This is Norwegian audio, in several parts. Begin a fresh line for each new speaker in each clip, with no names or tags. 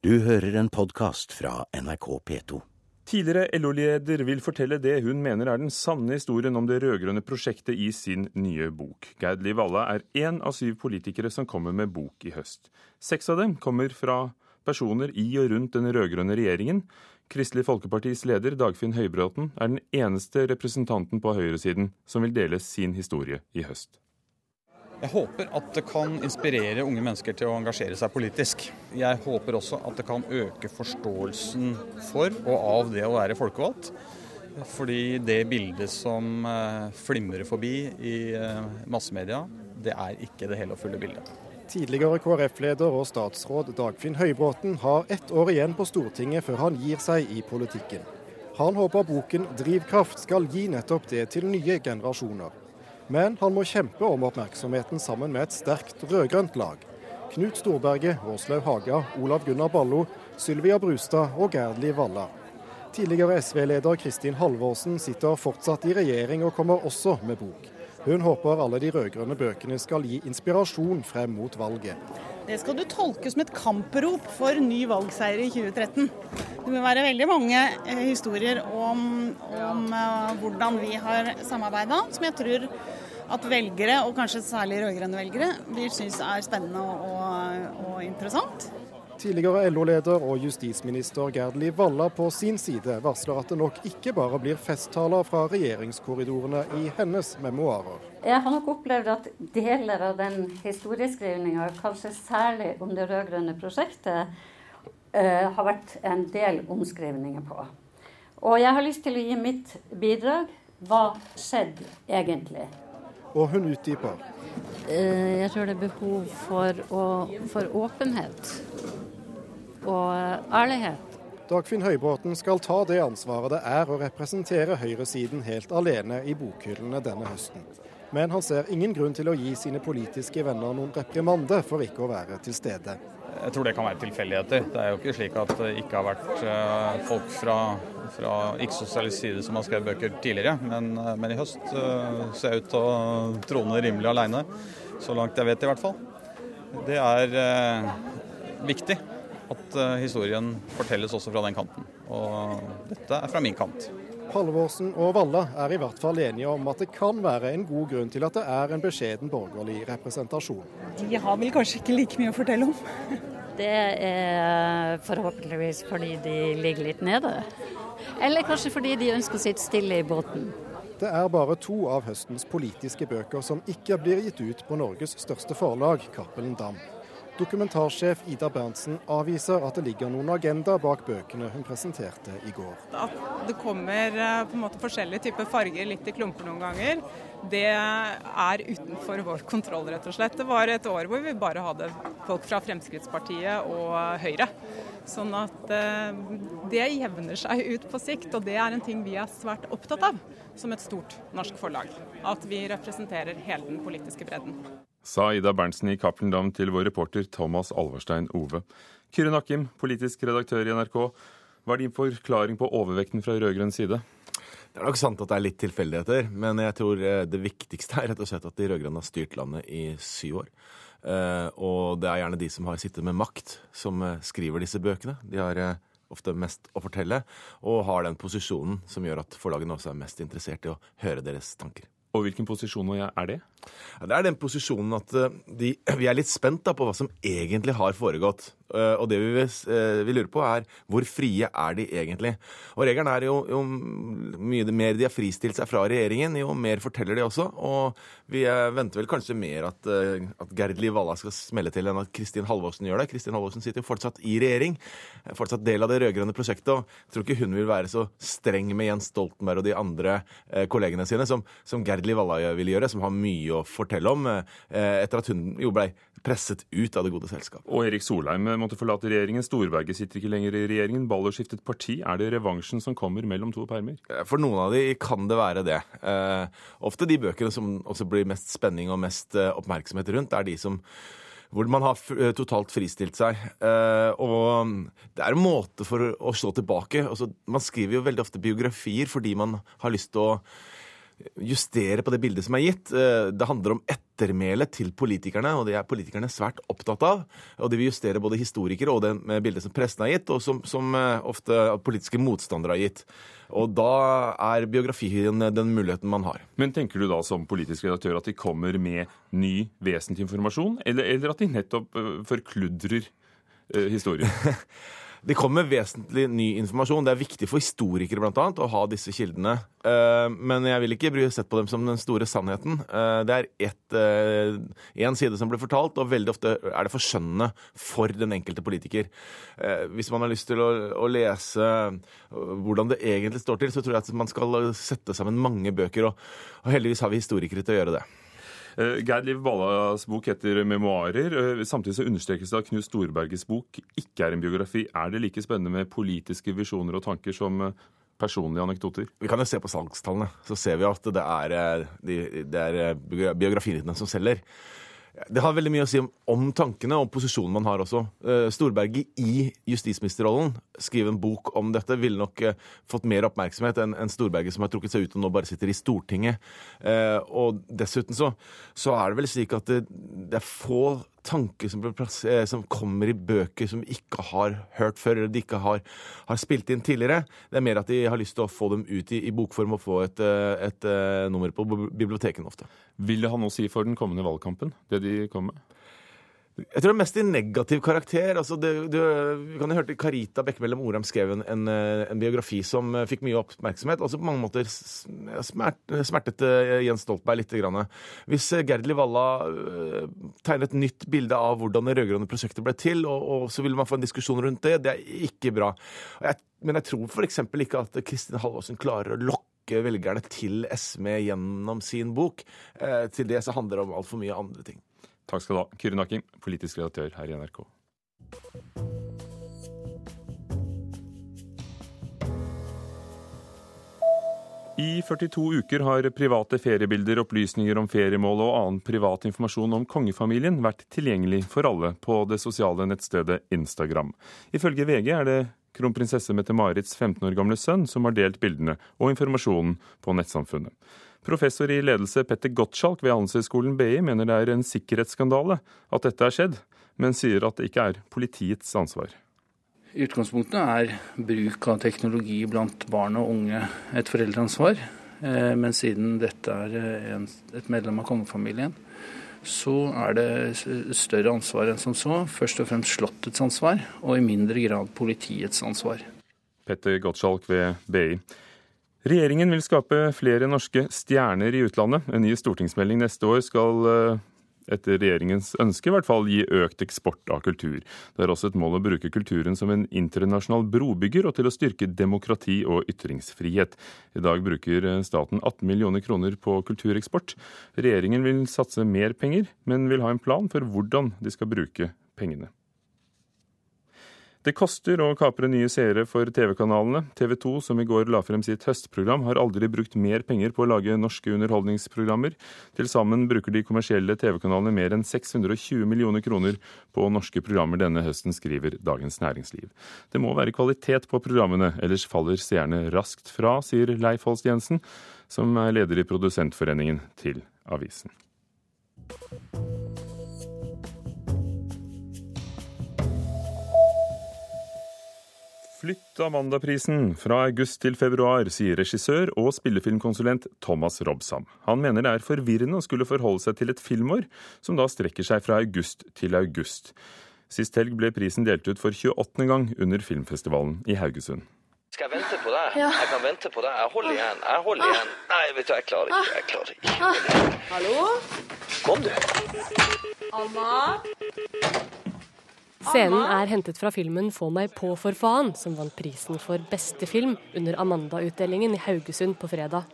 Du hører en podkast fra NRK P2.
Tidligere LO-leder vil fortelle det hun mener er den sanne historien om det rød-grønne prosjektet i sin nye bok. Gerd Liv Valla er én av syv politikere som kommer med bok i høst. Seks av dem kommer fra personer i og rundt den rød-grønne regjeringen. Kristelig Folkepartis leder Dagfinn Høybråten er den eneste representanten på høyresiden som vil dele sin historie i høst.
Jeg håper at det kan inspirere unge mennesker til å engasjere seg politisk. Jeg håper også at det kan øke forståelsen for og av det å være folkevalgt. Fordi det bildet som eh, flimrer forbi i eh, massemedia, det er ikke det hele og fulle bildet.
Tidligere KrF-leder og statsråd Dagfinn Høybråten har ett år igjen på Stortinget før han gir seg i politikken. Han håper boken 'Drivkraft' skal gi nettopp det til nye generasjoner. Men han må kjempe om oppmerksomheten sammen med et sterkt rød-grønt lag. Knut Storberget, Åslaug Haga, Olav Gunnar Ballo, Sylvia Brustad og Gerdli Valla. Tidligere SV-leder Kristin Halvorsen sitter fortsatt i regjering og kommer også med bok. Hun håper alle de rød-grønne bøkene skal gi inspirasjon frem mot valget.
Det skal du tolke som et kamprop for ny valgseier i 2013. Det vil være veldig mange eh, historier om, om uh, hvordan vi har samarbeida, som jeg tror at velgere, og kanskje særlig rød-grønne velgere, vil synes er spennende og, og interessant.
Tidligere LO-leder og justisminister Gerd Liv Valla på sin side varsler at det nok ikke bare blir festtaler fra regjeringskorridorene i hennes memoarer.
Jeg har nok opplevd at deler av den historieskrivninga, kanskje særlig om det rød-grønne prosjektet, uh, har vært en del omskrivninger på. Og jeg har lyst til å gi mitt bidrag. Hva skjedde egentlig?
Og hun utdyper.
Eh, jeg tror det er behov for, å, for åpenhet og ærlighet.
Dagfinn Høybråten skal ta det ansvaret det er å representere høyresiden helt alene i bokhyllene denne høsten. Men han ser ingen grunn til å gi sine politiske venner noen reprimande for ikke å være til stede.
Jeg tror det kan være tilfeldigheter. Det er jo ikke slik at det ikke har vært eh, folk fra, fra ikke-sosialistisk side som har skrevet bøker tidligere, men, eh, men i høst uh, ser jeg ut til å trone rimelig alene. Så langt jeg vet i hvert fall. Det er eh, viktig at uh, historien fortelles også fra den kanten. Og dette er fra min kant.
Halvorsen og Valla er i hvert fall enige om at det kan være en god grunn til at det er en beskjeden borgerlig representasjon.
De har vel kanskje ikke like mye å fortelle om.
Det er forhåpentligvis fordi de ligger litt nede. Eller kanskje fordi de ønsker å sitte stille i båten.
Det er bare to av høstens politiske bøker som ikke blir gitt ut på Norges største forlag, Cappelen Dam. Dokumentarsjef Ida Berntsen avviser at det ligger noen agenda bak bøkene hun presenterte i går.
At det kommer eh, på en måte forskjellige typer farger litt i klumper noen ganger, det er utenfor vår kontroll, rett og slett. Det var et år hvor vi bare hadde folk fra Fremskrittspartiet og Høyre. Sånn at eh, det jevner seg ut på sikt, og det er en ting vi er svært opptatt av som et stort norsk forlag. At vi representerer hele den politiske bredden
sa Ida Berntsen i Cappelen til vår reporter Thomas Alverstein Ove. Kyrre Nakkim, politisk redaktør i NRK. Hva er din forklaring på overvekten fra rød-grønn side?
Det er nok sant at det er litt tilfeldigheter, men jeg tror eh, det viktigste er rett og slett at de rød-grønne har styrt landet i syv år. Eh, og det er gjerne de som har sittet med makt, som eh, skriver disse bøkene. De har ofte mest å fortelle, og har den posisjonen som gjør at forlagene også er mest interessert i å høre deres tanker.
Og hvilken posisjon er det?
Det er den posisjonen at de, vi er litt spent på hva som egentlig har foregått. Eh, og det vi, eh, vi, lurer på, er hvor frie er de egentlig? Og regelen er jo, jo mye mer de har fristilt seg fra regjeringen, jo mer forteller de også. Og vi eh, venter vel kanskje mer at, at Gerd Liv Valla skal smelle til enn at Kristin Halvorsen gjør det. Kristin Halvorsen sitter jo fortsatt i regjering, fortsatt del av det rød-grønne prosjektet. Og jeg tror ikke hun vil være så streng med Jens Stoltenberg og de andre kollegene sine som, som Gerd Liv Valla vil gjøre, som har mye å fortelle om, etter at hun jo blei presset ut av det gode selskap.
Og Erik Solheim måtte forlate regjeringen. Storberget sitter ikke lenger i regjeringen. Ballo skiftet parti. Er det revansjen som kommer mellom to permer?
For noen av de kan det være det. Eh, ofte de bøkene som også blir mest spenning og mest eh, oppmerksomhet rundt, er de som hvor man har eh, totalt fristilt seg. Eh, og det er en måte for å slå tilbake. Altså, man skriver jo veldig ofte biografier fordi man har lyst til å justere på det bildet som er gitt. Eh, det handler om ettermælet til politikerne, og det er politikerne svært opptatt av. Og de vil justere både historikere og det bildet som pressen har gitt, og som, som eh, ofte politiske motstandere har gitt. Og da er biografien den muligheten man har.
Men tenker du da som politisk redaktør at de kommer med ny vesentlig informasjon, eller, eller at de nettopp uh, forkludrer historien?
Det kommer vesentlig ny informasjon. Det er viktig for historikere blant annet, å ha disse kildene. Eh, men jeg vil ikke bry sett på dem som den store sannheten. Eh, det er én eh, side som blir fortalt, og veldig ofte er det forskjønnende for den enkelte politiker. Hvis man har lyst til å, å lese hvordan det egentlig står til, så tror jeg at man skal sette sammen mange bøker, og, og heldigvis har vi historikere til å gjøre det.
Eh, Geir Liv Ballas bok heter 'Memoarer'. Eh, samtidig så understrekes det at Knut Storbergets bok ikke er en biografi. Er det like spennende med politiske visjoner og tanker som eh, personlige anekdoter?
Vi kan jo se på salgstallene. Så ser vi at det er, det er biografiene som selger. Det har veldig mye å si om, om tankene og posisjonen man har også. Uh, Storberget i justisministerrollen skrive en bok om dette ville nok uh, fått mer oppmerksomhet enn en Storberget som har trukket seg ut og nå bare sitter i Stortinget. Uh, og dessuten så, så, er det vel slik at det, det er få tanker som, som, kommer i bøker som vi ikke har hørt før, eller de ikke har, har, spilt inn tidligere. Det er mer at de har lyst til å få dem ut i, i bokform og få et, et, et nummer på bibliotekene ofte.
Vil det ha noe å si for den kommende valgkampen, det de kommer med?
Jeg tror det er mest i negativ karakter. Altså det, det, vi kan jo hørte Karita Bekkemellem Orheim skrev en, en, en, biografi som eh, fikk mye oppmerksomhet. Altså på mange måter smert, smertet eh, Jens Stoltenberg litt. Grann. Hvis eh, Gerd Livalla tegner et nytt bilde av hvordan det rød-grønne prosjektet ble til, og, og, så vil man få en diskusjon rundt det, det er ikke bra. Jeg, men jeg tror f.eks. ikke at Kristin Halvorsen klarer å lokke velgerne til SME gjennom sin bok. til det så handler det om altfor mye andre ting.
Takk skal du ha, Kyrre Nakim, politisk redaktør her i NRK. I 42 uker har private feriebilder, opplysninger om feriemål og annen privat informasjon om kongefamilien vært tilgjengelig for alle på det sosiale nettstedet Instagram. Ifølge VG er det kronprinsesse Mette-Marits 15 år gamle sønn som har delt bildene og informasjonen på nettsamfunnet. Professor i ledelse Petter Gottschalk ved Handelshøyskolen BI mener det er en sikkerhetsskandale at dette er skjedd, men sier at det ikke er politiets ansvar.
I utgangspunktet er bruk av teknologi blant barn og unge et foreldreansvar. Eh, men siden dette er eh, et medlem av kongefamilien, så er det større ansvar enn som så. Først og fremst Slottets ansvar, og i mindre grad politiets ansvar.
Petter Gottschalk ved BI. Regjeringen vil skape flere norske stjerner i utlandet. En ny stortingsmelding neste år skal eh, etter regjeringens ønske i hvert fall gi økt eksport av kultur. Det er også et mål å bruke kulturen som en internasjonal brobygger og til å styrke demokrati og ytringsfrihet. I dag bruker eh, staten 18 millioner kroner på kultureksport. Regjeringen vil satse mer penger, men vil ha en plan for hvordan de skal bruke pengene. Det koster å kapre nye seere for TV-kanalene. TV 2, som i går la frem sitt høstprogram, har aldri brukt mer penger på å lage norske underholdningsprogrammer. Til sammen bruker de kommersielle TV-kanalene mer enn 620 millioner kroner på norske programmer denne høsten, skriver Dagens Næringsliv. Det må være kvalitet på programmene, ellers faller seerne raskt fra, sier Leif Holst Jensen, som er leder i Produsentforeningen til avisen. Flytt Amandaprisen fra august til februar, sier regissør og spillefilmkonsulent Thomas Robsam. Han mener det er forvirrende å skulle forholde seg til et filmår som da strekker seg fra august til august. Sist helg ble prisen delt ut for 28. gang under filmfestivalen i Haugesund.
Skal jeg vente på deg? Ja. Jeg kan vente på deg. Jeg holder igjen. Jeg holder ah. igjen. Nei, vet du, jeg klarer ikke. Jeg klarer ikke. Ah.
Hallo?
Kom, du.
Anna?
Scenen er hentet fra filmen 'Få meg på, for faen', som vant prisen for beste film under Amanda-utdelingen i Haugesund på fredag.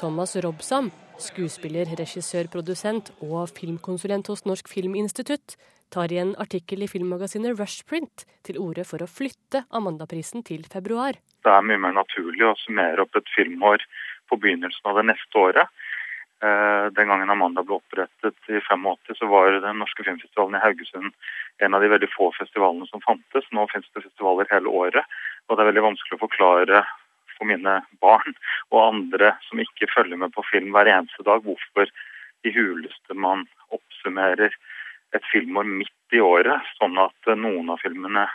Thomas Robsam, skuespiller, regissør, produsent og filmkonsulent hos Norsk Filminstitutt, tar i en artikkel i filmmagasinet Rushprint til orde for å flytte Amanda-prisen til februar.
Det er mye mer naturlig å summere opp et filmår på begynnelsen av det neste året den gangen Amanda ble opprettet i 85, så var den norske filmfestivalen i Haugesund en av de veldig få festivalene som fantes. Nå finnes det festivaler hele året, og det er veldig vanskelig å forklare for mine barn og andre som ikke følger med på film hver eneste dag, hvorfor i huleste man oppsummerer et filmår midt i året, sånn at noen av filmene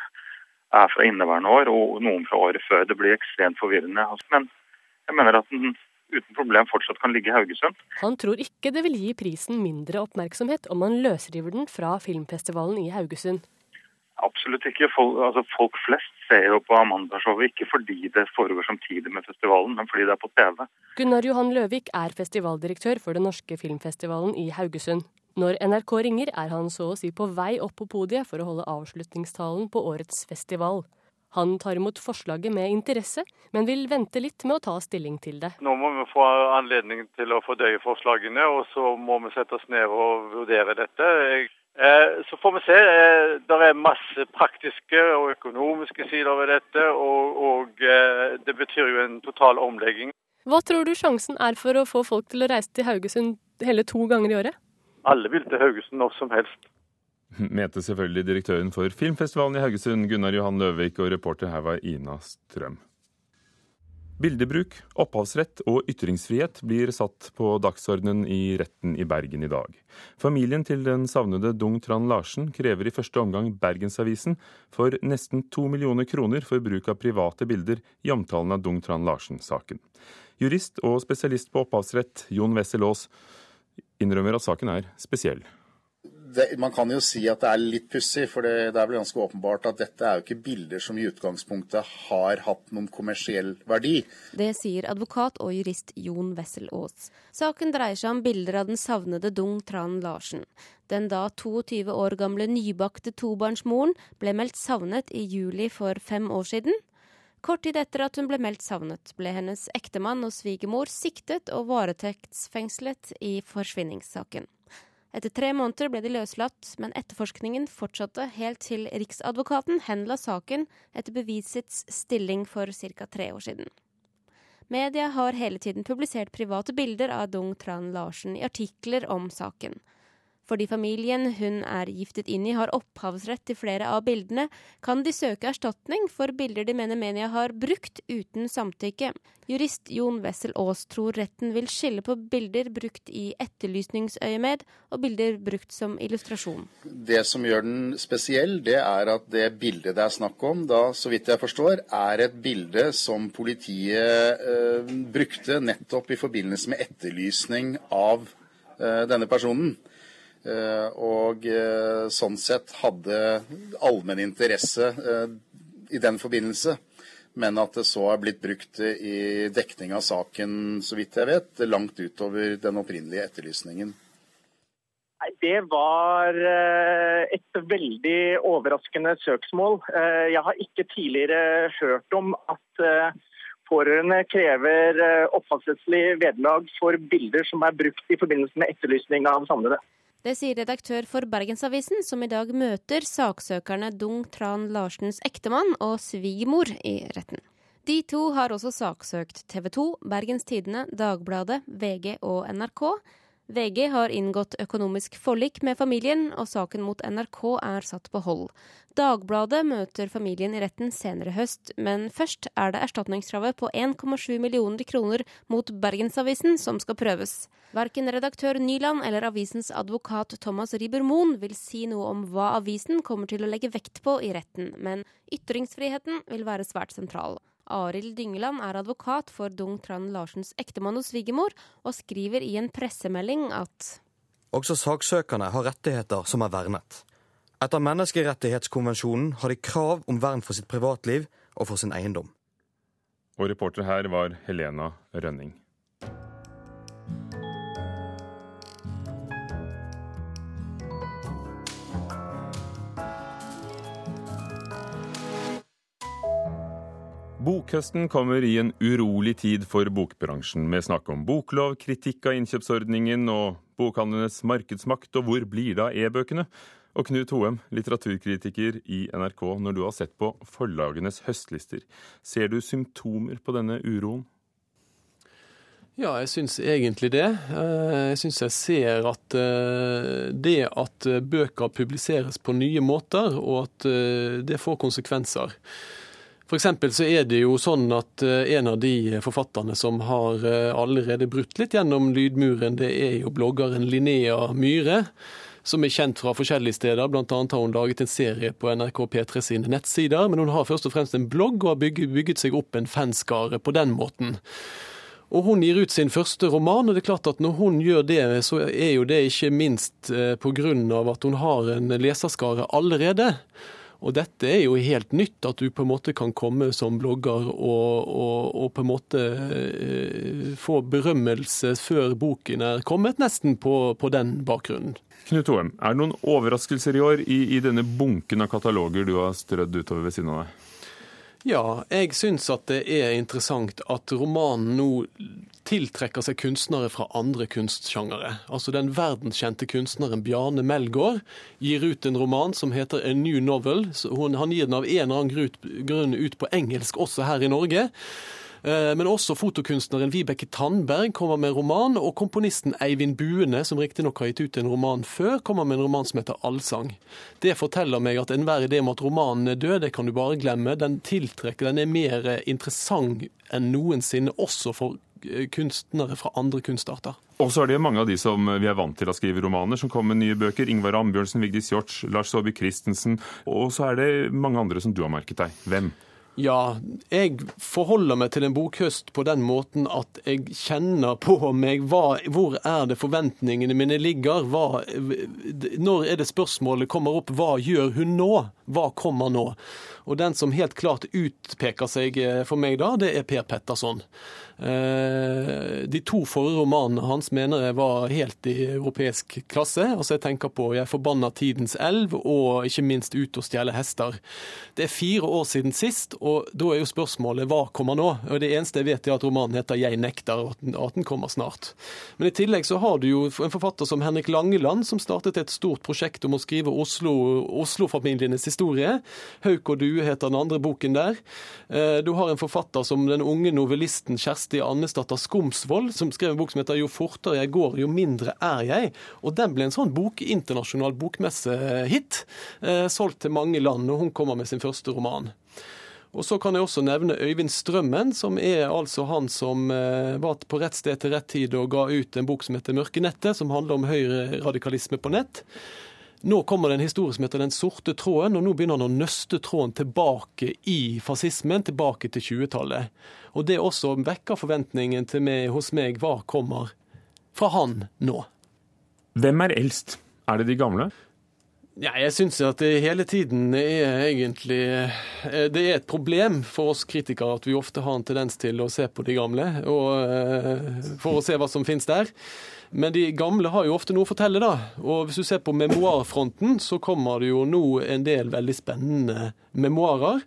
er fra inneværende år og noen fra året før. Det blir ekstremt forvirrende. Men jeg mener at den uten problem fortsatt kan ligge i Haugesund.
Han tror ikke det vil gi prisen mindre oppmerksomhet om man løsriver den fra filmfestivalen i Haugesund.
Absolutt ikke. Folk, altså folk flest ser jo på Amanda-showet ikke fordi det foregår samtidig med festivalen, men fordi det er på TV.
Gunnar Johan Løvik er festivaldirektør for den norske filmfestivalen i Haugesund. Når NRK ringer, er han så å si på vei opp på podiet for å holde avslutningstalen på årets festival. Han tar imot forslaget med interesse, men vil vente litt med å ta stilling til det.
Nå må vi få anledning til å fordøye forslagene, og så må vi sette oss ned og vurdere dette. Eh, så får vi se. Eh, det er masse praktiske og økonomiske sider ved dette, og, og eh, det betyr jo en total omlegging.
Hva tror du sjansen er for å få folk til å reise til Haugesund hele to ganger i året?
Alle vil til Haugesund når som helst.
Mente selvfølgelig direktøren for filmfestivalen i Haugesund, Gunnar Johan Løvik, og reporter her var Ina Strøm. Bildebruk, opphavsrett og ytringsfrihet blir satt på dagsordenen i retten i Bergen i dag. Familien til den savnede Dung Tran Larsen krever i første omgang Bergensavisen for nesten to millioner kroner for bruk av private bilder i omtalen av Dung Tran Larsen-saken. Jurist og spesialist på opphavsrett Jon Wessel Aas innrømmer at saken er spesiell.
Det, man kan jo si at det er litt pussig, for det, det, er vel ganske åpenbart at dette er jo ikke bilder som i utgangspunktet har hatt noen kommersiell verdi.
Det sier advokat og jurist Jon Wessel Aas. Saken dreier seg om bilder av den savnede Dung Tran Larsen. Den da 22 år gamle nybakte tobarnsmoren ble meldt savnet i juli for fem år siden. Kort tid etter at hun ble meldt savnet, ble hennes ektemann og svigermor siktet og varetektsfengslet i forsvinningssaken. Etter tre måneder ble de løslatt, men etterforskningen fortsatte helt til Riksadvokaten henla saken etter bevisets stilling for ca. tre år siden. Media har hele tiden publisert private bilder av Dung Tran Larsen i artikler om saken. Fordi familien hun er giftet inn i har opphavsrett til flere av bildene, kan de søke erstatning for bilder de mener media har brukt uten samtykke. Jurist Jon Wessel Aas tror retten vil skille på bilder brukt i etterlysningsøyemed og bilder brukt som illustrasjon.
Det som gjør den spesiell, det er at det bildet det er snakk om, da, så vidt jeg forstår, er et bilde som politiet eh, brukte nettopp i forbindelse med etterlysning av eh, denne personen. Eh, og eh, sånn sett hadde allmenn interesse eh, i den forbindelse. Men at det så er blitt brukt i dekning av saken, så vidt jeg vet, langt utover den opprinnelige etterlysningen.
Det var et veldig overraskende søksmål. Jeg har ikke tidligere hørt om at pårørende krever opphavsrettslig vederlag for bilder som er brukt i forbindelse med etterlysning av savnede.
Det sier redaktør for Bergensavisen, som i dag møter saksøkerne Dung Tran Larsens ektemann og svigermor i retten. De to har også saksøkt TV 2, Bergens Tidende, Dagbladet, VG og NRK. VG har inngått økonomisk forlik med familien, og saken mot NRK er satt på hold. Dagbladet møter familien i retten senere høst, men først er det erstatningskravet på 1,7 millioner kroner mot Bergensavisen som skal prøves. Verken redaktør Nyland eller avisens advokat Thomas Riiber-Moen vil si noe om hva avisen kommer til å legge vekt på i retten, men ytringsfriheten vil være svært sentral. Arild Dyngeland er advokat for Dung Tran Larsens ektemann og svigermor, og skriver i en pressemelding at
Også saksøkerne har rettigheter som er vernet. Etter menneskerettighetskonvensjonen har de krav om vern for sitt privatliv og for sin eiendom.
Og reporter her var Helena Rønning. Bokhøsten kommer i en urolig tid for bokbransjen, med snakk om boklov, kritikk av innkjøpsordningen og bokhandlenes markedsmakt, og hvor blir det av e-bøkene? Og Knut Hoem, litteraturkritiker i NRK, når du har sett på forlagenes høstlister, ser du symptomer på denne uroen?
Ja, jeg syns egentlig det. Eh, jeg syns jeg ser at eh, det at bøker publiseres på nye måter, og at eh, det får konsekvenser. For så er det jo sånn at eh, en av de forfatterne som har eh, allerede brutt litt gjennom lydmuren, det er jo bloggeren Linnea Myhre. Som er kjent fra forskjellige steder. Blant annet har hun laget en serie på NRK P3 sine nettsider. Men hun har først og fremst en blogg og har bygget, bygget seg opp en fanskare på den måten. Og Hun gir ut sin første roman, og det er klart at når hun gjør det, så er jo det ikke minst pga. at hun har en leserskare allerede. Og dette er jo helt nytt, at du på en måte kan komme som blogger og, og, og på en måte eh, få berømmelse før boken er kommet, nesten på, på den bakgrunnen.
Knut Hoem, er det noen overraskelser i år i, i denne bunken av kataloger du har strødd utover ved siden av deg?
Ja, jeg syns at det er interessant at romanen nå tiltrekker seg kunstnere fra andre kunstsjangere. Altså Den verdenskjente kunstneren Bjarne Melgaard gir ut en roman som heter A New Novel. Han gir den av en eller annen grunn ut på engelsk også her i Norge. Eh, men også fotokunstneren Vibeke Tandberg kommer med en roman, og komponisten Eivind Buene, som riktignok har gitt ut en roman før, kommer med en roman som heter Allsang. Det forteller meg at enhver idé om at romanen er død, det kan du bare glemme. Den tiltrekker, den er mer interessant enn noensinne, også for eh, kunstnere fra andre kunstarter.
Og så er det mange av de som vi er vant til å skrive romaner, som kommer med nye bøker. Ingvar Ambjørnsen, Vigdis Hjorts, Lars Saabye Christensen. Og så er det mange andre som du har merket deg. Hvem?
Ja, jeg forholder meg til en bokhøst på den måten at jeg kjenner på meg hva, hvor er det forventningene mine ligger. Hva, når er det spørsmålet kommer opp hva gjør hun nå? Hva kommer nå? Og den som helt klart utpeker seg eh, for meg da, det er Per Petterson. Eh, de to forrige romanene hans mener jeg var helt i europeisk klasse. Altså Jeg tenker på 'Jeg forbanna tidens elv' og ikke minst 'Ut og stjele hester'. Det er fire år siden sist, og da er jo spørsmålet hva kommer nå? Og Det eneste jeg vet er at romanen heter 'Jeg nekter', og at den kommer snart. Men i tillegg så har du jo en forfatter som Henrik Langeland, som startet et stort prosjekt om å skrive Oslo-familienes Oslo historie. 'Hauk og due' heter den andre boken der. Eh, du har en forfatter som den unge novellisten Kjersti Kjersti Annesdatter Skomsvold, som skrev en bok som heter 'Jo fortere jeg går, jo mindre er jeg'. Og Den ble en sånn bok, internasjonal bokmessehit, eh, solgt til mange land, og hun kommer med sin første roman. Og Så kan jeg også nevne Øyvind Strømmen, som er altså han som eh, var på rett sted til rett tid og ga ut en bok som heter 'Mørke nettet', som handler om høyreradikalisme på nett. Nå kommer det en historie som heter Den sorte tråden, og nå begynner han å nøste tråden tilbake i fascismen, tilbake til 20-tallet. Og det også vekker forventningen til meg, hos meg hva kommer fra han nå.
Hvem er eldst? Er det de gamle?
Ja, jeg syns at det hele tiden er egentlig eh, Det er et problem for oss kritikere at vi ofte har en tendens til å se på de gamle, og, eh, for å se hva som finnes der. Men de gamle har jo ofte noe å fortelle, da. Og hvis du ser på memoarfronten, så kommer det jo nå en del veldig spennende memoarer.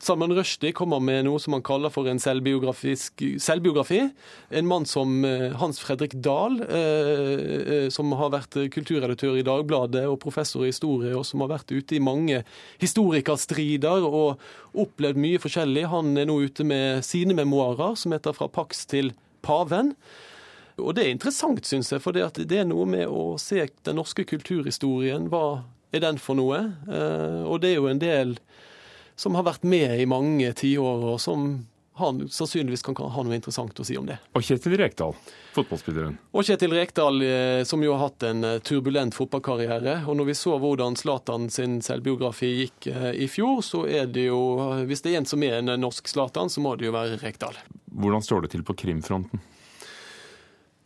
Salman Rushdie kommer med noe som han kaller for en selvbiografi. En mann som eh, Hans Fredrik Dahl, eh, eh, som har vært kulturredaktør i Dagbladet og professor i historie, og som har vært ute i mange historikerstrider og opplevd mye forskjellig. Han er nå ute med sine memoarer, som heter 'Fra Pax til paven'. Og det er interessant, syns jeg, for det, er noe med å se den norske kulturhistorien. Hva er den for noe? Og det er jo en del som har vært med i mange tiår, og som han sannsynligvis kan ha noe interessant å si om det.
Og Kjetil Rekdal, fotballspilleren.
Og Kjetil Rekdal, eh, som jo har hatt en eh, turbulent fotballkarriere. Og når vi så hvordan Zlatan sin selvbiografi gikk eh, i fjor, så er det jo Hvis det er en som er en norsk Zlatan, så må det jo være Rekdal.
Hvordan står det til på krimfronten?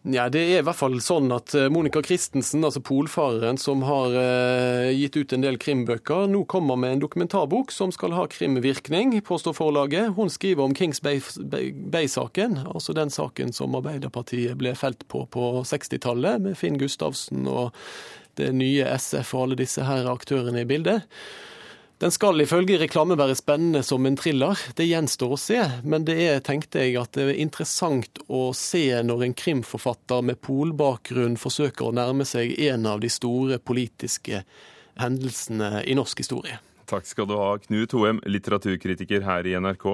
Ja, Det er i hvert fall sånn at eh, Monica Christensen, altså polfareren, som har eh, gitt ut en del krimbøker, nå kommer med en dokumentarbok som skal ha krimvirkning, påstår forlaget. Hun skriver om Kings Bay-saken, altså den saken som Arbeiderpartiet ble felt på på 60-tallet, med Finn Gustavsen og det nye SF og alle disse her aktørene i bildet. Den skal ifølge reklame være spennende som en thriller. Det gjenstår å se, men det er, tenkte jeg, at det er interessant å se når en krimforfatter med polbakgrunn forsøker å nærme seg en av de store politiske hendelsene i norsk historie.
Takk skal du ha, Knut Hoem, litteraturkritiker her i NRK.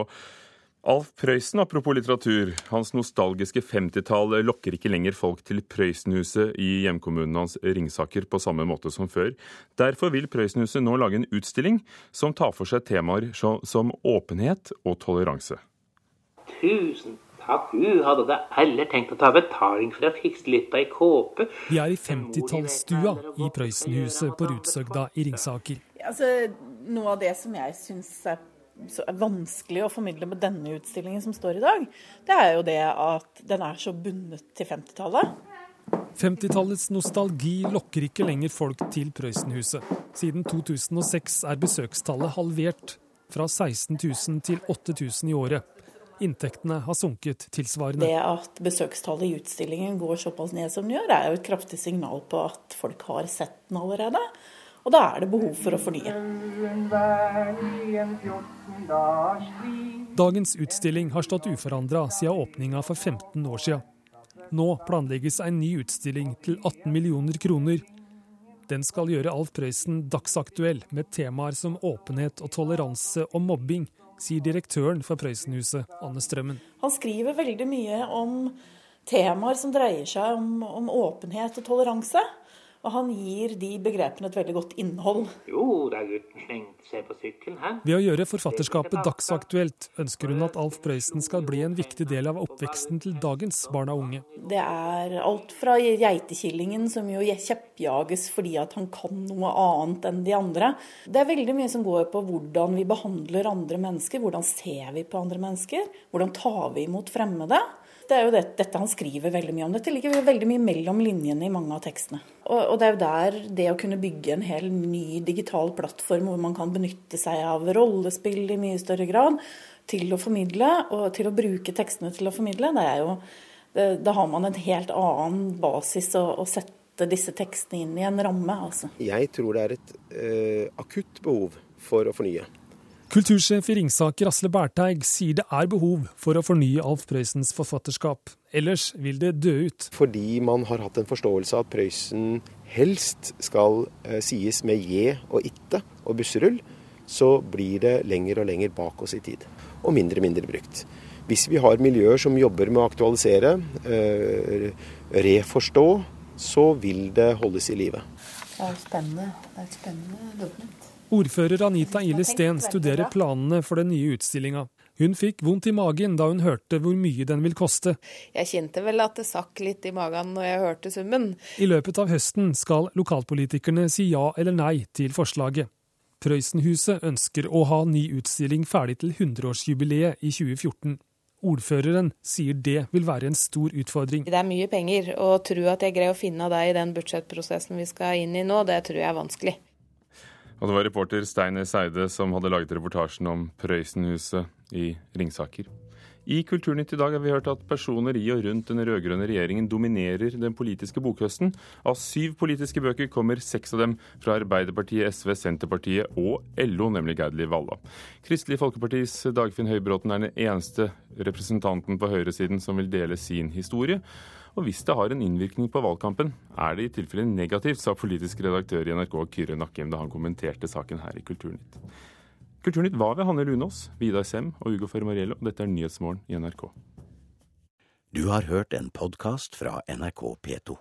Alf Prøysen, apropos litteratur. Hans nostalgiske 50-tall lokker ikke lenger folk til Prøysenhuset i hjemkommunen hans Ringsaker på samme måte som før. Derfor vil Prøysenhuset nå lage en utstilling som tar for seg temaer som åpenhet og toleranse.
Tusen takk, du hadde da heller tenkt å ta betaling for å fikse litt av ei kåpe.
Vi er i 50-tallsstua i Prøysenhuset på Rudsøgda i Ringsaker.
Altså, noe av det som jeg syns er er vanskelig å formidle med denne utstillingen som står i dag, det er jo det at den er så bundet til 50-tallet.
50-tallets nostalgi lokker ikke lenger folk til Prøysenhuset. Siden 2006 er besøkstallet halvert, fra 16 000 til 8000 i året. Inntektene har sunket tilsvarende.
Det at besøkstallet i utstillingen går såpass ned som den gjør, er jo et kraftig signal på at folk har sett den allerede. Og da er det behov for å fornye.
Dagens utstilling har stått uforandra siden åpninga for 15 år siden. Nå planlegges en ny utstilling til 18 millioner kroner. Den skal gjøre Alf Prøysen dagsaktuell med temaer som åpenhet og toleranse og mobbing, sier direktøren for Prøysenhuset, Anne Strømmen.
Han skriver veldig mye om temaer som dreier seg om, om åpenhet og toleranse. Og han gir de begrepene et veldig godt innhold.
Jo da, gutten slengte seg på sykkelen, han.
Ved å gjøre forfatterskapet dagsaktuelt, ønsker hun at Alf Prøysen skal bli en viktig del av oppveksten til dagens barn og unge.
Det er alt fra geitekillingen, som jo kjeppjages fordi at han kan noe annet enn de andre. Det er veldig mye som går på hvordan vi behandler andre mennesker. Hvordan ser vi på andre mennesker? Hvordan tar vi imot fremmede? Det er jo det, dette han skriver veldig mye om. Dette ligger veldig mye mellom linjene i mange av tekstene. Og, og, det er jo der det å kunne bygge en hel ny digital plattform hvor man kan benytte seg av rollespill i mye større grad til å formidle, og til å bruke tekstene til å formidle, det er jo Da har man en helt annen basis å, å sette disse tekstene inn i en ramme, altså.
Jeg tror det er et uh, akutt behov for å fornye.
Kultursjef i Ringsaker Asle Berteig sier det er behov for å fornye Alf Prøysens forfatterskap. Ellers vil det dø ut.
Fordi man har hatt en forståelse av at Prøysen helst skal eh, sies med je og itte og busserull, så blir det lenger og lenger bak oss i tid. Og mindre og mindre brukt. Hvis vi har miljøer som jobber med å aktualisere, eh, reforstå, så vil det holdes i live.
Det er spennende. Det er et spennende dokument.
Ordfører Anita Ile Steen studerer planene for den nye utstillinga. Hun fikk vondt i magen da hun hørte hvor mye den vil koste.
Jeg kjente vel at det sakk litt i magen når jeg hørte summen.
I løpet av høsten skal lokalpolitikerne si ja eller nei til forslaget. Prøysenhuset ønsker å ha ny utstilling ferdig til 100-årsjubileet i 2014. Ordføreren sier det vil være en stor utfordring.
Det er mye penger, og tro at jeg greier å finne det i den budsjettprosessen vi skal inn i nå, det tror jeg er vanskelig.
Og det var reporter Steiner Seide som hadde laget reportasjen om Prøysenhuset i Ringsaker. I Kulturnytt i dag har vi hørt at personer i og rundt den rød-grønne regjeringen dominerer den politiske bokhøsten. Av syv politiske bøker kommer seks av dem fra Arbeiderpartiet, SV, Senterpartiet og LO, nemlig Geidli Valla. Kristelig Folkepartis Dagfinn Høybråten er den eneste representanten på høyresiden som vil dele sin historie. Og hvis det har en innvirkning på valgkampen, er det i tilfelle negativt, sa politisk redaktør i NRK Kyrre Nakkim da han kommenterte saken her i Kulturnytt. Kulturnytt var ved Hanne Lunås, Vidar Sem og Ugo Fermariello, og dette er Nyhetsmorgen i NRK.
Du har hørt en podkast fra NRK P2.